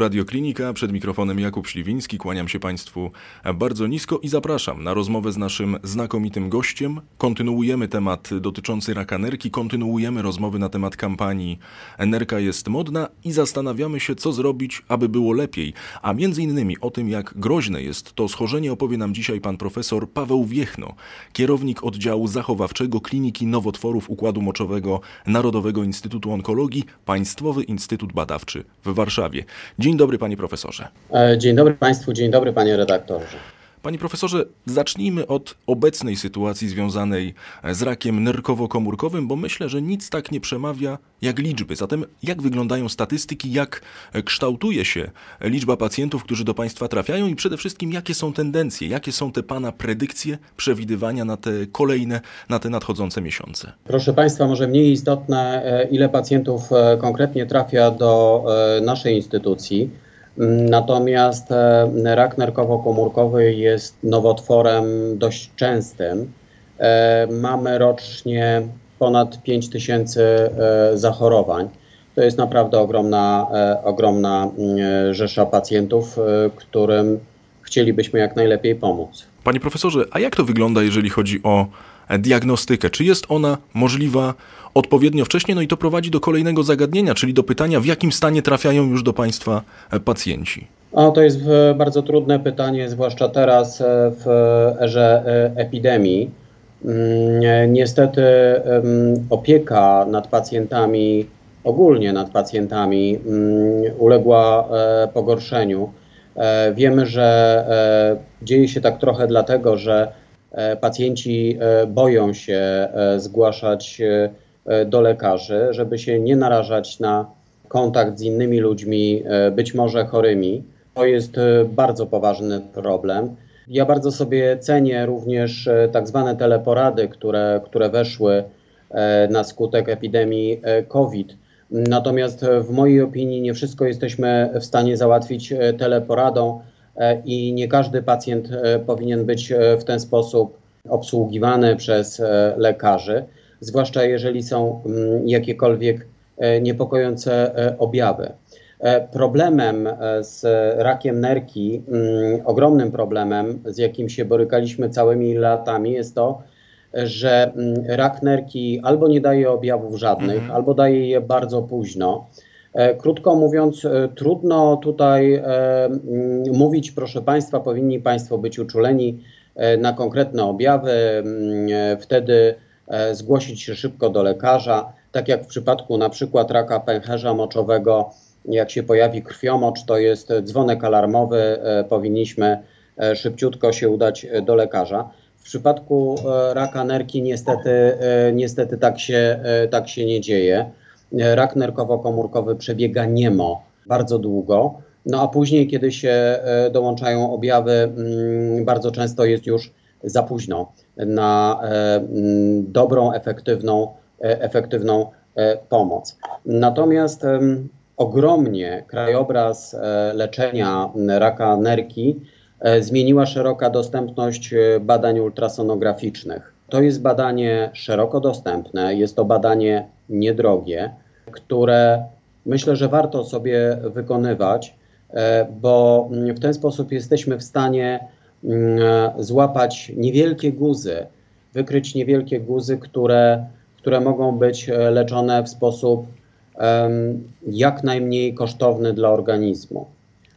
Radioklinika, przed mikrofonem Jakub Śliwiński, kłaniam się Państwu bardzo nisko i zapraszam na rozmowę z naszym znakomitym gościem. Kontynuujemy temat dotyczący raka nerki, kontynuujemy rozmowy na temat kampanii Nerka jest modna i zastanawiamy się, co zrobić, aby było lepiej. A między innymi o tym, jak groźne jest to schorzenie, opowie nam dzisiaj pan profesor Paweł Wiechno, kierownik oddziału zachowawczego Kliniki Nowotworów Układu Moczowego Narodowego Instytutu Onkologii, Państwowy Instytut Badawczy w Warszawie. Dzień dobry, panie profesorze. E, dzień dobry państwu, dzień dobry, panie redaktorze. Panie profesorze, zacznijmy od obecnej sytuacji związanej z rakiem nerkowo-komórkowym, bo myślę, że nic tak nie przemawia jak liczby. Zatem jak wyglądają statystyki, jak kształtuje się liczba pacjentów, którzy do Państwa trafiają i przede wszystkim jakie są tendencje, jakie są te Pana predykcje, przewidywania na te kolejne, na te nadchodzące miesiące? Proszę Państwa, może mniej istotne, e, ile pacjentów e, konkretnie trafia do e, naszej instytucji. Natomiast e, rak nerkowo-komórkowy jest nowotworem dość częstym. E, mamy rocznie ponad 5 tysięcy e, zachorowań. To jest naprawdę ogromna, ogromna rzesza pacjentów, którym chcielibyśmy jak najlepiej pomóc. Panie profesorze, a jak to wygląda, jeżeli chodzi o diagnostykę? Czy jest ona możliwa odpowiednio wcześnie? No i to prowadzi do kolejnego zagadnienia, czyli do pytania, w jakim stanie trafiają już do Państwa e, pacjenci? O, to jest e, bardzo trudne pytanie, zwłaszcza teraz e, w erze epidemii. Mm, niestety opieka nad pacjentami, ogólnie nad pacjentami, mm, uległa pogorszeniu. Wiemy, że dzieje się tak trochę dlatego, że pacjenci boją się zgłaszać E, do lekarzy, żeby się nie narażać na kontakt z innymi ludźmi, e, być może chorymi. To jest e, bardzo poważny problem. Ja bardzo sobie cenię również tak zwane teleporady, które, które weszły na skutek epidemii COVID. Natomiast w mojej opinii nie wszystko jesteśmy w stanie załatwić teleporadą i nie każdy pacjent powinien być w ten sposób obsługiwany przez lekarzy zwłaszcza jeżeli są mm, jakiekolwiek e, niepokojące e, objawy. E, problemem z rakiem nerki, mm, ogromnym problemem, z jakim się borykaliśmy całymi latami, jest to, że mm, rak nerki albo nie daje objawów żadnych, mhm. albo daje je bardzo późno. Krótko mówiąc, trudno tutaj mówić, proszę Państwa, powinni Państwo być uczuleni na konkretne objawy. Wtedy E, zgłosić się szybko do lekarza. Tak jak w przypadku na przykład raka pęcherza moczowego, jak się pojawi krwiomocz, to jest dzwonek alarmowy, e, powinniśmy e, szybciutko się udać do lekarza. W przypadku raka nerki niestety, niestety tak, się, tak się nie dzieje. Rak nerkowo-komórkowy przebiega niemo bardzo długo, no a później, kiedy się dołączają objawy, mm, bardzo często jest już za późno na e, mm, dobrą, efektywną, e, efektywną e, pomoc. Natomiast ogromnie krajobraz leczenia raka nerki zmieniła szeroka dostępność badań ultrasonograficznych. To jest badanie szeroko dostępne, jest to badanie niedrogie, które myślę, że warto sobie wykonywać, bo w ten sposób jesteśmy w stanie Mm, złapać niewielkie guzy, wykryć niewielkie guzy, które, które mogą być e, leczone w sposób jak najmniej kosztowny dla organizmu.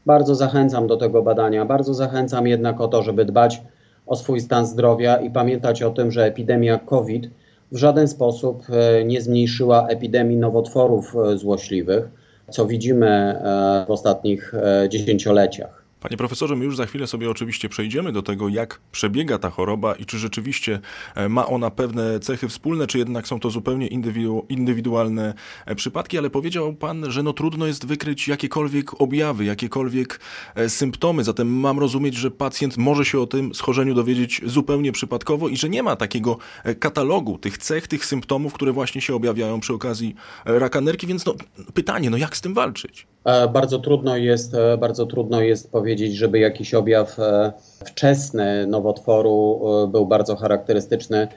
Bardzo zachęcam do tego badania, bardzo zachęcam jednak o to, żeby dbać o swój stan zdrowia i pamiętać o tym, że epidemia COVID w żaden sposób e, nie zmniejszyła epidemii nowotworów e, złośliwych, co widzimy w ostatnich dziesięcioleciach. Panie profesorze, my już za chwilę sobie oczywiście przejdziemy do tego, jak przebiega ta choroba i czy rzeczywiście e, ma ona pewne cechy wspólne, czy jednak są to zupełnie indywidu indywidualne e, przypadki, ale powiedział pan, że no trudno jest wykryć jakiekolwiek objawy, jakiekolwiek e, symptomy, zatem mam rozumieć, że pacjent może się o tym schorzeniu dowiedzieć zupełnie przypadkowo i że nie ma takiego katalogu tych cech, tych symptomów, które właśnie się objawiają przy okazji raka nerki, więc no, pytanie, no jak z tym walczyć? Bardzo trudno jest, bardzo trudno jest powiedzieć, powiedzieć, żeby jakiś objaw e, wczesny nowotworu e, był bardzo charakterystyczny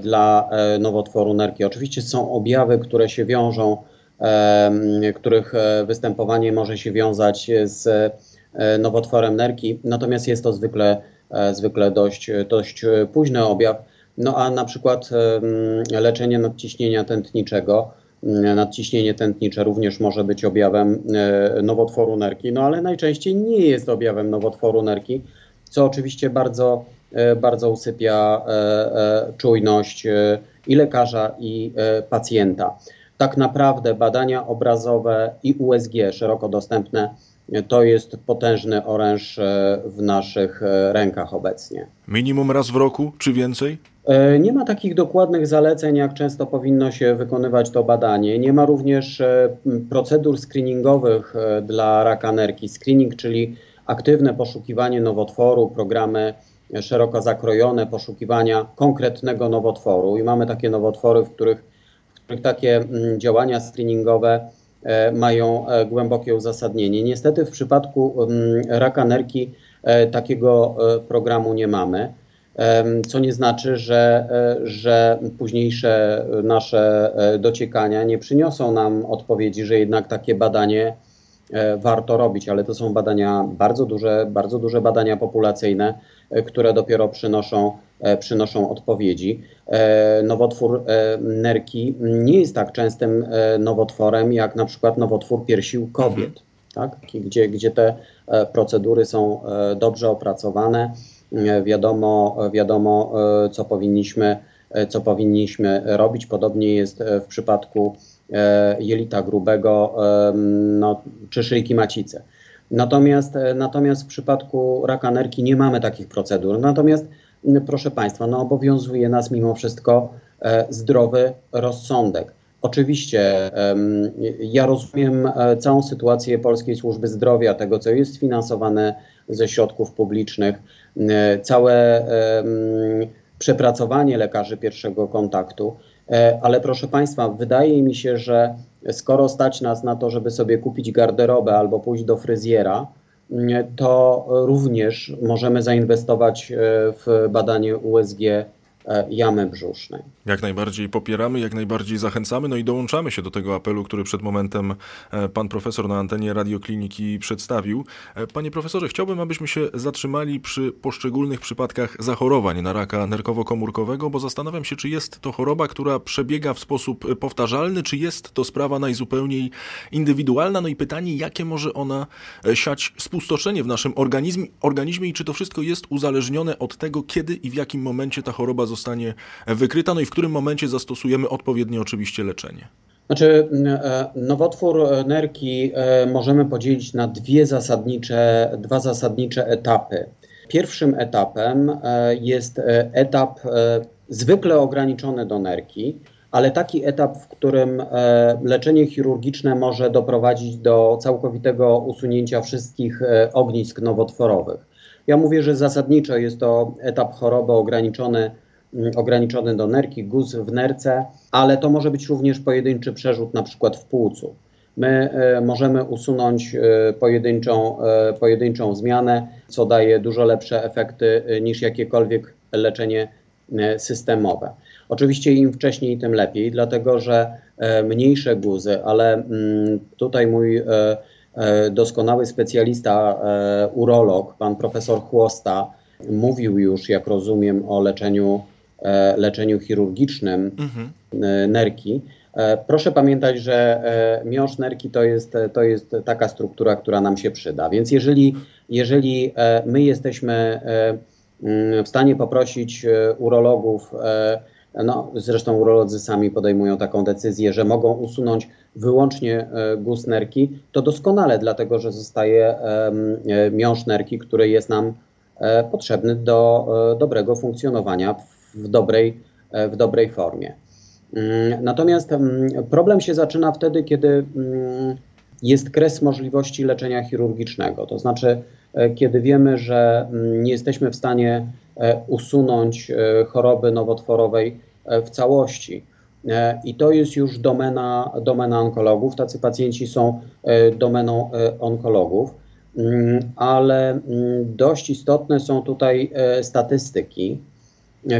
dla nowotworu nerki. Oczywiście są objawy, które się wiążą, których występowanie może się wiązać z nowotworem nerki, natomiast jest to zwykle, zwykle dość, dość późny objaw. No a na przykład leczenie nadciśnienia tętniczego, nadciśnienie tętnicze również może być objawem e, nowotworu nerki, no ale najczęściej nie jest objawem nowotworu nerki, co oczywiście bardzo, e, bardzo usypia e, czujność i lekarza, i pacjenta. Tak naprawdę badania obrazowe i USG szeroko dostępne to jest potężny oręż w naszych rękach obecnie. Minimum raz w roku, czy więcej? E, nie ma takich dokładnych zaleceń, jak często powinno się wykonywać to badanie. Nie ma również e, procedur screeningowych e, dla raka nerki. Screening, czyli aktywne poszukiwanie nowotworu, programy szeroko zakrojone poszukiwania konkretnego nowotworu. I mamy takie nowotwory, w których, w których takie działania screeningowe mają głębokie uzasadnienie. Niestety w przypadku raka nerki takiego programu nie mamy co nie znaczy, że, e, że późniejsze nasze e, dociekania nie przyniosą nam odpowiedzi, że jednak takie badanie e, warto robić, ale to są badania bardzo duże, bardzo duże badania populacyjne, które dopiero przynoszą, przynoszą odpowiedzi. Nowotwór nerki nie jest tak częstym nowotworem jak na przykład nowotwór piersi u kobiet, tak? gdzie, gdzie te procedury są dobrze opracowane wiadomo, wiadomo e, co powinniśmy, e, co powinniśmy robić. Podobnie jest e, w przypadku jelita grubego no, czy szyjki macicy. Natomiast, natomiast w przypadku raka nerki nie mamy takich procedur. Natomiast proszę Państwa, no obowiązuje nas mimo wszystko zdrowy rozsądek. Oczywiście ja rozumiem całą sytuację Polskiej Służby Zdrowia, tego co jest finansowane ze środków publicznych, e, całe przepracowanie lekarzy pierwszego kontaktu. E, ale proszę Państwa, wydaje mi się, że skoro stać nas na to, żeby sobie kupić garderobę albo pójść do fryzjera, to również możemy zainwestować e, w badanie USG E, jamy brzusznej. Jak najbardziej popieramy, jak najbardziej zachęcamy, no i dołączamy się do tego apelu, który przed momentem e, pan profesor na antenie radiokliniki przedstawił. E, panie profesorze, chciałbym, abyśmy się zatrzymali przy poszczególnych przypadkach zachorowań na raka nerkowo-komórkowego, bo zastanawiam się, czy jest to choroba, która przebiega w sposób powtarzalny, czy jest to sprawa najzupełniej indywidualna. No i pytanie, jakie może ona siać spustoszenie w naszym organizmie, organizmie i czy to wszystko jest uzależnione od tego, kiedy i w jakim momencie ta choroba zostanie wykryta, no i w którym momencie zastosujemy odpowiednie oczywiście leczenie? Znaczy, e, nowotwór nerki e, możemy podzielić na dwie zasadnicze, dwa zasadnicze etapy. Pierwszym etapem e, jest etap zwykle ograniczony do nerki, ale taki etap, w którym leczenie chirurgiczne może doprowadzić do całkowitego usunięcia wszystkich ognisk nowotworowych. Ja mówię, że zasadniczo jest to etap choroby ograniczony ograniczony do nerki, guz w nerce, ale to może być również pojedynczy przerzut na przykład w płucu. My e, możemy usunąć e, pojedynczą, e, pojedynczą zmianę, co daje dużo lepsze efekty niż jakiekolwiek leczenie systemowe. Oczywiście im wcześniej, tym lepiej, dlatego że mniejsze guzy, ale mm, tutaj mój doskonały specjalista, urolog, pan profesor Chłosta, mówił już, jak rozumiem, o leczeniu leczeniu chirurgicznym mhm. E, nerki. E, proszę pamiętać, że miąższ nerki to jest, to jest taka struktura, która nam się przyda. Więc jeżeli, jeżeli my jesteśmy mm, w stanie poprosić urologów, no, zresztą urolodzy sami podejmują taką decyzję, że mogą usunąć wyłącznie guz nerki, to doskonale, dlatego że zostaje miąższ nerki, który jest nam potrzebny do dobrego funkcjonowania w dobrej, e, w dobrej formie. Mm, natomiast mm, problem się zaczyna wtedy, kiedy mm, jest kres możliwości leczenia chirurgicznego. To znaczy, e, kiedy wiemy, że nie jesteśmy w stanie e, usunąć choroby nowotworowej w całości. I to jest już domena, domena onkologów. Tacy pacjenci są domeną onkologów, ale dość istotne są tutaj statystyki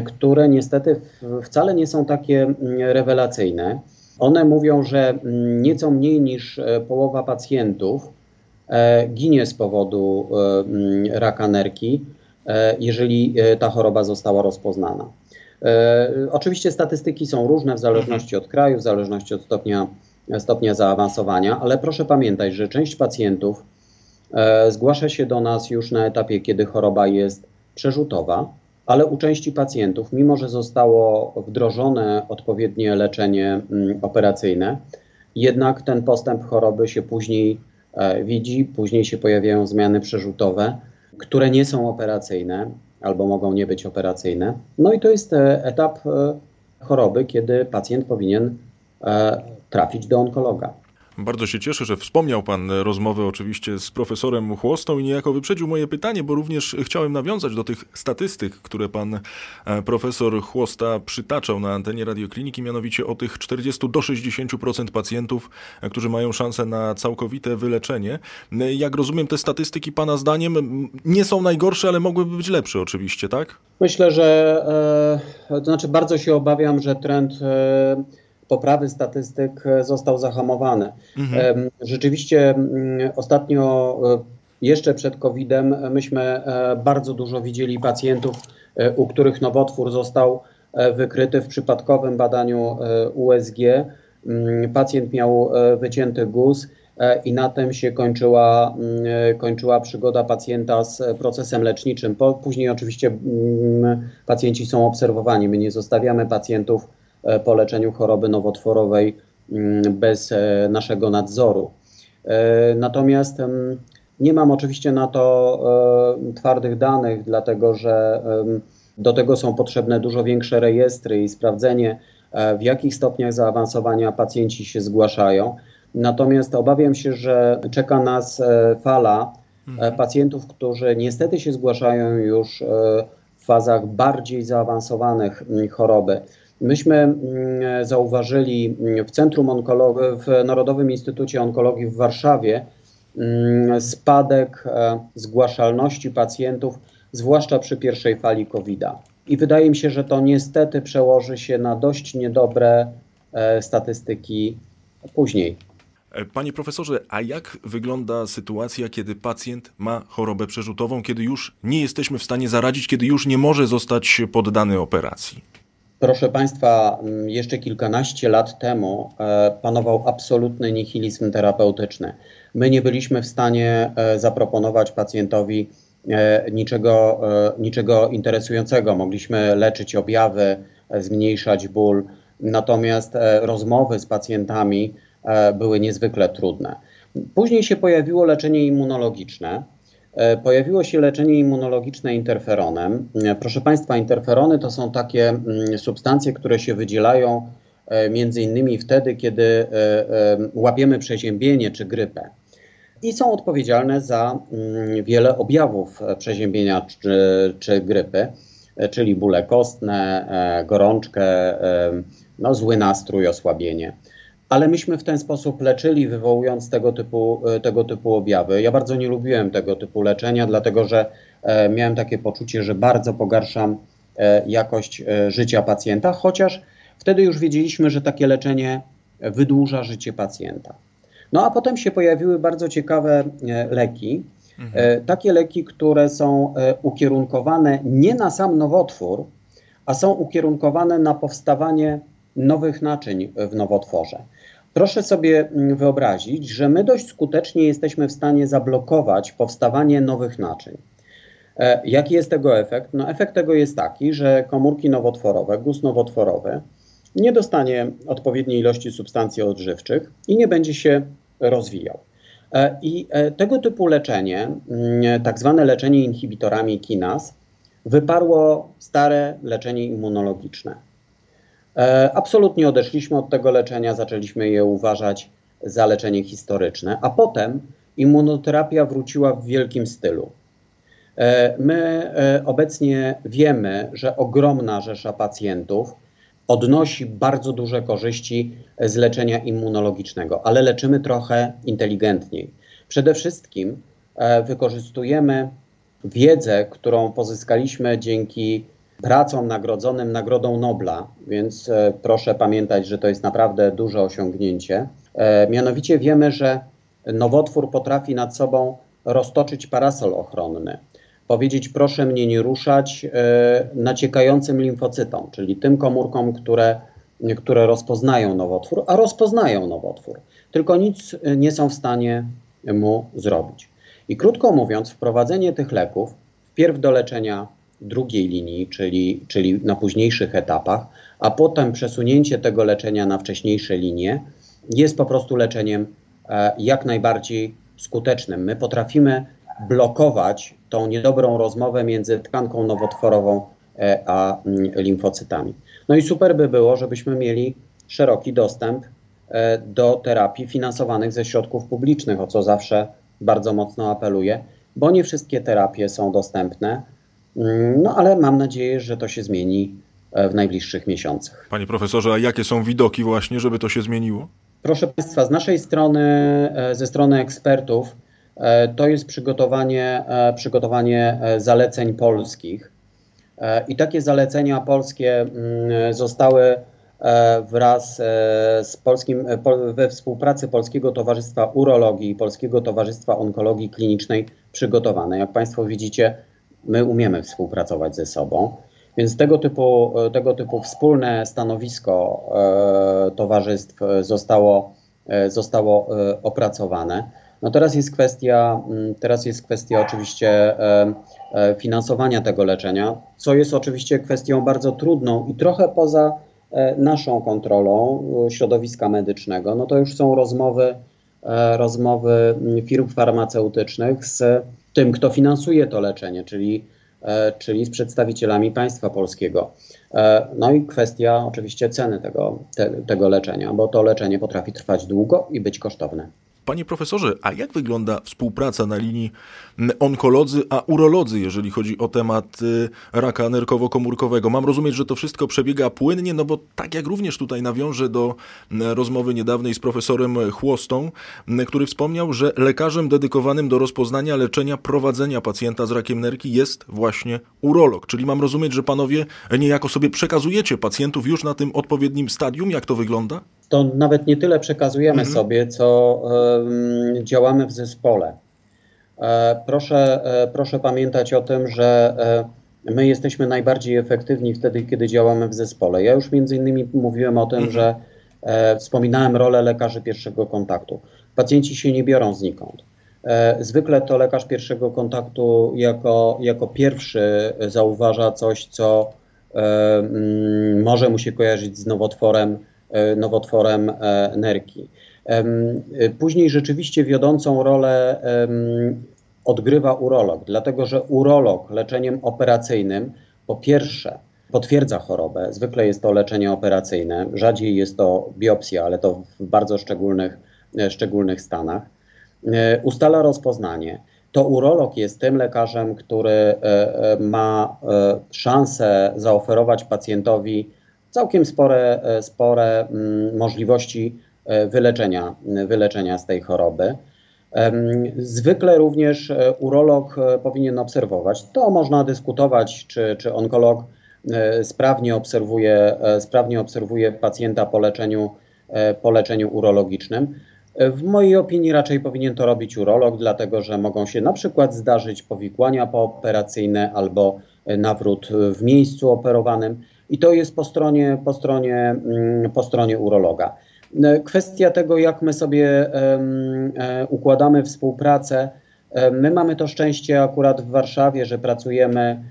które niestety wcale nie są takie mm, rewelacyjne. One mówią, że mm, nieco mniej niż połowa pacjentów ginie z powodu raka nerki, jeżeli ta choroba została rozpoznana. Oczywiście statystyki są różne w zależności od kraju, w zależności od stopnia, stopnia zaawansowania, ale proszę pamiętać, że część pacjentów E, zgłasza się do nas już na etapie, kiedy choroba jest przerzutowa, ale u części pacjentów, mimo że zostało wdrożone odpowiednie leczenie mm, operacyjne, jednak ten postęp choroby się później e, widzi, później się pojawiają zmiany przerzutowe, które nie są operacyjne albo mogą nie być operacyjne. No i to jest e, etap choroby, kiedy pacjent powinien trafić do onkologa. Bardzo się cieszę, że wspomniał Pan rozmowę oczywiście z profesorem Chłostą i niejako wyprzedził moje pytanie, bo również chciałem nawiązać do tych statystyk, które Pan e, profesor Chłosta przytaczał na antenie radiokliniki, mianowicie o tych 40 do 60% pacjentów, e, którzy mają szansę na całkowite wyleczenie. E, jak rozumiem, te statystyki Pana zdaniem nie są najgorsze, ale mogłyby być lepsze oczywiście, tak? Myślę, że to znaczy bardzo się obawiam, że trend poprawy statystyk e, został zahamowany. Mhm. Rzeczywiście mm, ostatnio, e, jeszcze przed COVID-em, myśmy e, bardzo dużo widzieli pacjentów, u których nowotwór został wykryty w przypadkowym badaniu USG. Mm, pacjent miał wycięty guz i na tym się kończyła, mm, kończyła przygoda pacjenta z procesem leczniczym. Później oczywiście pacjenci są obserwowani. My nie zostawiamy pacjentów po leczeniu choroby nowotworowej mm, bez e, naszego nadzoru. E, natomiast nie mam oczywiście na to twardych danych, dlatego że do tego są potrzebne dużo większe rejestry i sprawdzenie, w jakich stopniach zaawansowania pacjenci się zgłaszają. Natomiast obawiam się, że czeka nas fala mhm. pacjentów, którzy niestety się zgłaszają już w fazach bardziej zaawansowanych choroby. Myśmy mm, zauważyli w Centrum Onkologii, w Narodowym Instytucie Onkologii w Warszawie mm, spadek e, zgłaszalności pacjentów, zwłaszcza przy pierwszej fali COVID-a. I wydaje mi się, że to niestety przełoży się na dość niedobre e, statystyki później. E, panie profesorze, a jak wygląda sytuacja, kiedy pacjent ma chorobę przerzutową, kiedy już nie jesteśmy w stanie zaradzić, kiedy już nie może zostać poddany operacji? Proszę Państwa, mm, jeszcze kilkanaście lat temu e, panował absolutny nihilizm terapeutyczny. My nie byliśmy w stanie e, zaproponować pacjentowi e, niczego, niczego interesującego. Mogliśmy leczyć objawy, zmniejszać ból, natomiast rozmowy z pacjentami były niezwykle trudne. Później się pojawiło leczenie immunologiczne pojawiło się leczenie immunologiczne interferonem. E, proszę Państwa, interferony to są takie mm, substancje, które się wydzielają e, między innymi wtedy, kiedy łapiemy przeziębienie czy grypę. I są odpowiedzialne za mm, wiele objawów przeziębienia czy, czy grypy, czyli bóle kostne, gorączkę, no, zły nastrój, osłabienie ale myśmy w ten sposób leczyli, wywołując tego typu, e, tego typu objawy. Ja bardzo nie lubiłem tego typu leczenia, dlatego że e, miałem takie poczucie, że bardzo pogarszam e, jakość życia pacjenta, chociaż wtedy już wiedzieliśmy, że takie leczenie wydłuża życie pacjenta. No a potem się pojawiły bardzo ciekawe leki. Mhm. Takie leki, które są ukierunkowane nie na sam nowotwór, a są ukierunkowane na powstawanie nowych naczyń w nowotworze. Proszę sobie wyobrazić, że my dość skutecznie jesteśmy w stanie zablokować powstawanie nowych naczyń. E, jaki jest tego efekt? No, efekt tego jest taki, że komórki nowotworowe, guz nowotworowy nie dostanie odpowiedniej ilości substancji odżywczych i nie będzie się rozwijał. E, I e, tego typu leczenie, mm, tak zwane leczenie inhibitorami kinas, wyparło stare leczenie immunologiczne. E, absolutnie odeszliśmy od tego leczenia, zaczęliśmy je uważać za leczenie historyczne, a potem immunoterapia wróciła w wielkim stylu. E, my e, obecnie wiemy, że ogromna rzesza pacjentów odnosi bardzo duże korzyści z leczenia immunologicznego, ale leczymy trochę inteligentniej. Przede wszystkim wykorzystujemy wiedzę, którą pozyskaliśmy dzięki pracą nagrodzonym Nagrodą Nobla, więc proszę pamiętać, że to jest naprawdę duże osiągnięcie. Mianowicie wiemy, że nowotwór potrafi nad sobą roztoczyć parasol ochronny. Powiedzieć, proszę mnie nie ruszać naciekającym limfocytom, czyli tym komórkom, które które rozpoznają nowotwór, a rozpoznają nowotwór, tylko nic nie są w stanie mu zrobić. I krótko mówiąc, wprowadzenie tych leków wpierw do leczenia drugiej linii, czyli, czyli na późniejszych etapach, a potem przesunięcie tego leczenia na wcześniejsze linie, jest po prostu leczeniem e, jak najbardziej skutecznym. My potrafimy blokować tą niedobrą rozmowę między tkanką nowotworową e, a mm, limfocytami. No i super by było, żebyśmy mieli szeroki dostęp e, do terapii finansowanych ze środków publicznych, o co zawsze bardzo mocno apeluję, bo nie wszystkie terapie są dostępne. No ale mam nadzieję, że to się zmieni e, w najbliższych miesiącach. Panie profesorze, a jakie są widoki właśnie, żeby to się zmieniło? Proszę Państwa, z naszej strony, e, ze strony ekspertów, to jest przygotowanie, przygotowanie zaleceń polskich E, I takie zalecenia polskie mm, zostały e, wraz e, z polskim, we współpracy Polskiego Towarzystwa Urologii i Polskiego Towarzystwa Onkologii Klinicznej przygotowane. Jak Państwo widzicie, my umiemy współpracować ze sobą. Więc tego typu, tego typu wspólne stanowisko towarzystw zostało, zostało opracowane. No teraz jest kwestia, mm, teraz jest kwestia oczywiście e, e, finansowania tego leczenia, co jest oczywiście kwestią bardzo trudną i trochę poza e, naszą kontrolą środowiska medycznego. No to już są rozmowy, rozmowy mm, firm farmaceutycznych z tym, kto finansuje to leczenie, czyli, czyli z przedstawicielami państwa polskiego. No i kwestia oczywiście ceny tego, te, tego leczenia, bo to leczenie potrafi trwać długo i być kosztowne. Panie profesorze, a jak wygląda współpraca na linii onkolodzy a urolodzy, jeżeli chodzi o temat y, raka nerkowo-komórkowego? Mam rozumieć, że to wszystko przebiega płynnie, no bo tak jak również tutaj nawiążę do rozmowy niedawnej z profesorem Chłostą, który wspomniał, że lekarzem dedykowanym do rozpoznania, leczenia, prowadzenia pacjenta z rakiem nerki jest właśnie urolog. Czyli mam rozumieć, że panowie niejako sobie przekazujecie pacjentów już na tym odpowiednim stadium? Jak to wygląda? To nawet nie tyle przekazujemy mhm. sobie, co działamy w zespole. E, proszę, e, proszę pamiętać o tym, że e, my jesteśmy najbardziej efektywni wtedy, kiedy działamy w zespole. Ja już między innymi mówiłem o tym, mhm. że wspominałem rolę lekarzy pierwszego kontaktu. Pacjenci się nie biorą znikąd. Zwykle to lekarz pierwszego kontaktu jako, jako pierwszy zauważa coś, co może mu się kojarzyć z nowotworem E, nowotworem e, nerki. E, później rzeczywiście wiodącą rolę odgrywa urolog, dlatego że urolog leczeniem operacyjnym po pierwsze potwierdza chorobę, zwykle jest to leczenie operacyjne, rzadziej jest to biopsja, ale to w bardzo szczególnych, szczególnych stanach, ustala rozpoznanie. To urolog jest tym lekarzem, który ma szansę zaoferować pacjentowi całkiem spore, e, spore mm, możliwości e, wyleczenia, wyleczenia z tej choroby. Zwykle również e, urolog powinien obserwować. To można dyskutować, czy, czy onkolog sprawnie obserwuje, sprawnie obserwuje pacjenta po leczeniu, po leczeniu urologicznym. W mojej opinii raczej powinien to robić urolog, dlatego że mogą się na przykład zdarzyć powikłania pooperacyjne albo nawrót w miejscu operowanym i to jest po stronie, po stronie, mm, po stronie urologa. E, kwestia tego, jak my sobie e, układamy współpracę. E, my mamy to szczęście akurat w Warszawie, że pracujemy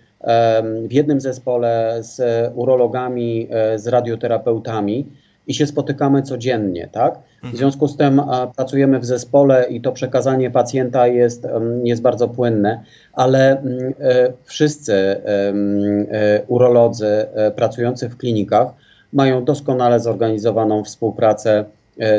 w jednym zespole z urologami, z radioterapeutami i się spotykamy codziennie, tak? W mhm. związku z tym pracujemy w zespole i to przekazanie pacjenta jest, jest bardzo płynne, ale mm, e, wszyscy e, urolodzy e, pracujący w klinikach mają doskonale zorganizowaną współpracę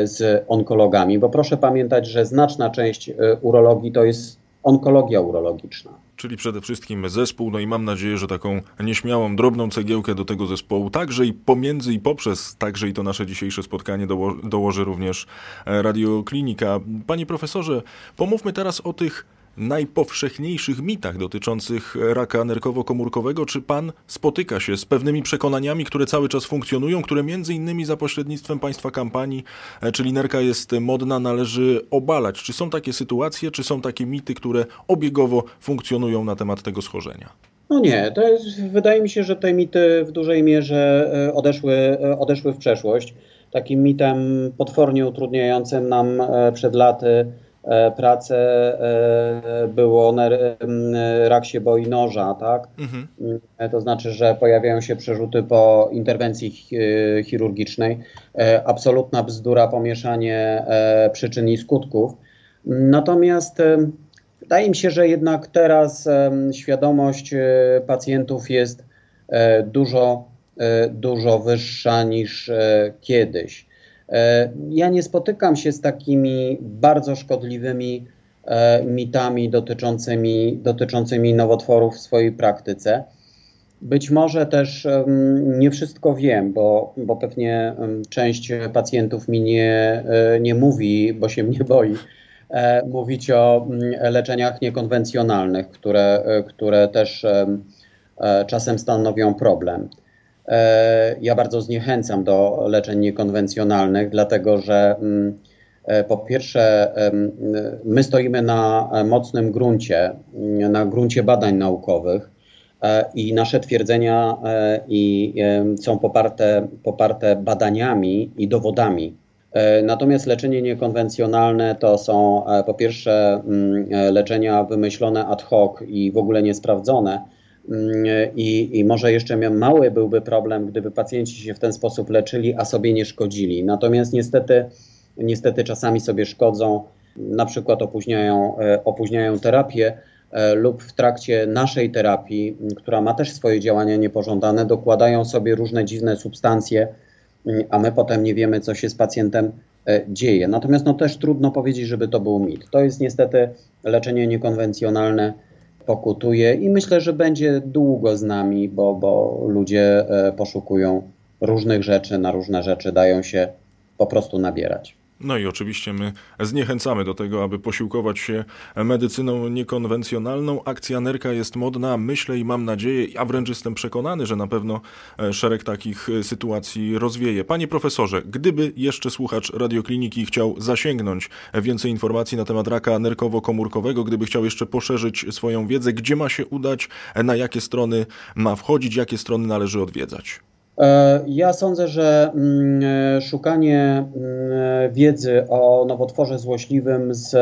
z onkologami, bo proszę pamiętać, że znaczna część urologii to jest onkologia urologiczna czyli przede wszystkim zespół, no i mam nadzieję, że taką nieśmiałą, drobną cegiełkę do tego zespołu, także i pomiędzy i poprzez, także i to nasze dzisiejsze spotkanie doło dołoży również e, Radioklinika. Panie profesorze, pomówmy teraz o tych najpowszechniejszych mitach dotyczących raka nerkowo-komórkowego. Czy pan spotyka się z pewnymi przekonaniami, które cały czas funkcjonują, które między innymi za pośrednictwem państwa kampanii, e, czyli nerka jest modna, należy obalać? Czy są takie sytuacje, czy są takie mity, które obiegowo funkcjonują na temat tego schorzenia? No nie, to jest, wydaje mi się, że te mity w dużej mierze e, odeszły, e, odeszły w przeszłość. Takim mitem potwornie utrudniającym nam przed laty pracę e, było rak się boi noża, tak? Mhm. E, to znaczy, że pojawiają się przerzuty po interwencji chirurgicznej. Absolutna bzdura, pomieszanie przyczyn i skutków. Natomiast wydaje mi się, że jednak teraz świadomość pacjentów jest dużo, dużo wyższa niż kiedyś. E, ja nie spotykam się z takimi bardzo szkodliwymi e, mitami dotyczącymi, dotyczącymi nowotworów w swojej praktyce. Być może też nie wszystko wiem, bo, bo pewnie część pacjentów mi nie, e, nie mówi, bo się mnie boi, mówić o leczeniach niekonwencjonalnych, które, które też czasem stanowią problem. E, ja bardzo zniechęcam do leczeń niekonwencjonalnych, dlatego że mm, e, po pierwsze, my stoimy na mocnym gruncie, mm, na gruncie badań naukowych e, i nasze twierdzenia i są poparte, poparte badaniami i dowodami. Natomiast leczenie niekonwencjonalne to są po pierwsze mm, leczenia wymyślone ad hoc i w ogóle niesprawdzone i, I, może jeszcze mały byłby problem, gdyby pacjenci się w ten sposób leczyli, a sobie nie szkodzili. Natomiast niestety, niestety czasami sobie szkodzą, na przykład opóźniają, e, opóźniają terapię e, lub w trakcie naszej terapii, która ma też swoje działania niepożądane, dokładają sobie różne dziwne substancje, a my potem nie wiemy, co się z pacjentem e, dzieje. Natomiast no, też trudno powiedzieć, żeby to był mit. To jest niestety leczenie niekonwencjonalne pokutuje i myślę, że będzie długo z nami, bo, bo ludzie e, poszukują różnych rzeczy, na różne rzeczy dają się po prostu nabierać. No i oczywiście my zniechęcamy do tego, aby posiłkować się medycyną niekonwencjonalną. Akcja Nerka jest modna, myślę i mam nadzieję, a wręcz jestem przekonany, że na pewno e, szereg takich e, sytuacji rozwieje. Panie profesorze, gdyby jeszcze słuchacz radiokliniki chciał zasięgnąć więcej informacji na temat raka nerkowo-komórkowego, gdyby chciał jeszcze poszerzyć swoją wiedzę, gdzie ma się udać, na jakie strony ma wchodzić, jakie strony należy odwiedzać? E, ja sądzę, że mm, e, szukanie mm, wiedzy o nowotworze złośliwym z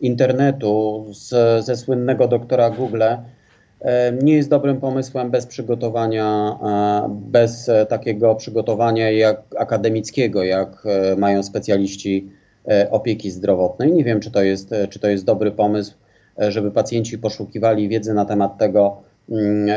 internetu, z, ze słynnego doktora Google, e, nie jest dobrym pomysłem bez przygotowania, bez takiego przygotowania jak akademickiego, jak mają specjaliści opieki zdrowotnej. Nie wiem, czy to jest, czy to jest dobry pomysł, żeby pacjenci poszukiwali wiedzy na temat tego,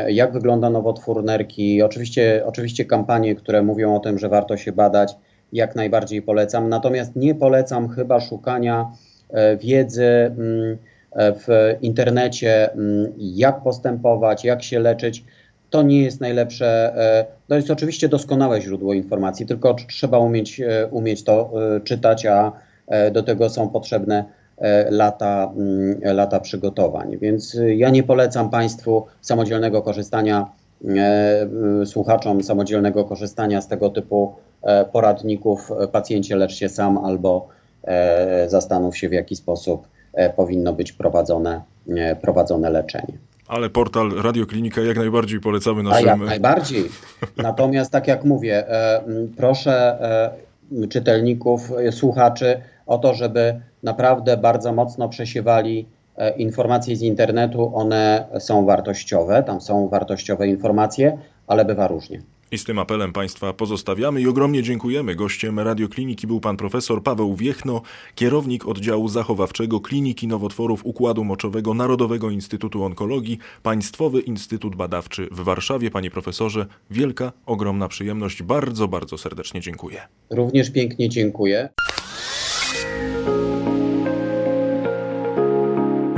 jak wygląda nowotwór nerki. Oczywiście, oczywiście kampanie, które mówią o tym, że warto się badać, jak najbardziej polecam. Natomiast nie polecam chyba szukania e, wiedzy mm, e, w internecie, mm, jak postępować, jak się leczyć. To nie jest najlepsze. E, to jest oczywiście doskonałe źródło informacji, tylko trzeba umieć, umieć to czytać, a do tego są potrzebne lata, mm, lata przygotowań. Więc y, ja nie polecam Państwu samodzielnego korzystania, e, słuchaczom samodzielnego korzystania z tego typu e, poradników. Pacjencie lecz się sam albo zastanów się, w jaki sposób powinno być prowadzone, prowadzone leczenie. Ale portal Radioklinika jak najbardziej polecamy naszym... A jak najbardziej. Natomiast tak jak mówię, proszę czytelników, słuchaczy o to, żeby naprawdę bardzo mocno przesiewali e, informacje z internetu. One są wartościowe, tam są wartościowe informacje, ale bywa różnie. I z tym apelem Państwa pozostawiamy i ogromnie dziękujemy. Gościem radiokliniki był pan profesor Paweł Wiechno, kierownik oddziału zachowawczego Kliniki Nowotworów Układu Moczowego Narodowego Instytutu Onkologii, Państwowy Instytut Badawczy w Warszawie. Panie profesorze, wielka, ogromna przyjemność. Bardzo, bardzo serdecznie dziękuję. Również pięknie dziękuję.